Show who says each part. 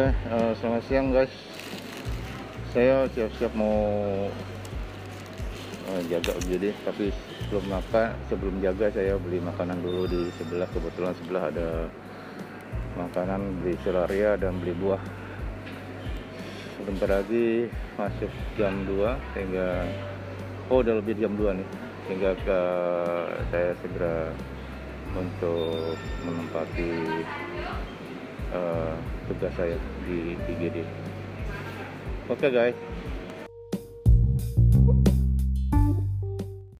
Speaker 1: Eh, selamat siang guys. Saya siap-siap mau eh, jaga UGD tapi sebelum makan sebelum jaga saya beli makanan dulu di sebelah. Kebetulan sebelah ada makanan beli solaria dan beli buah. Sebentar lagi masuk jam 2 sehingga oh udah lebih jam 2 nih. Sehingga ke, saya segera untuk menempati uh, tugas saya di IGD. Oke okay, guys.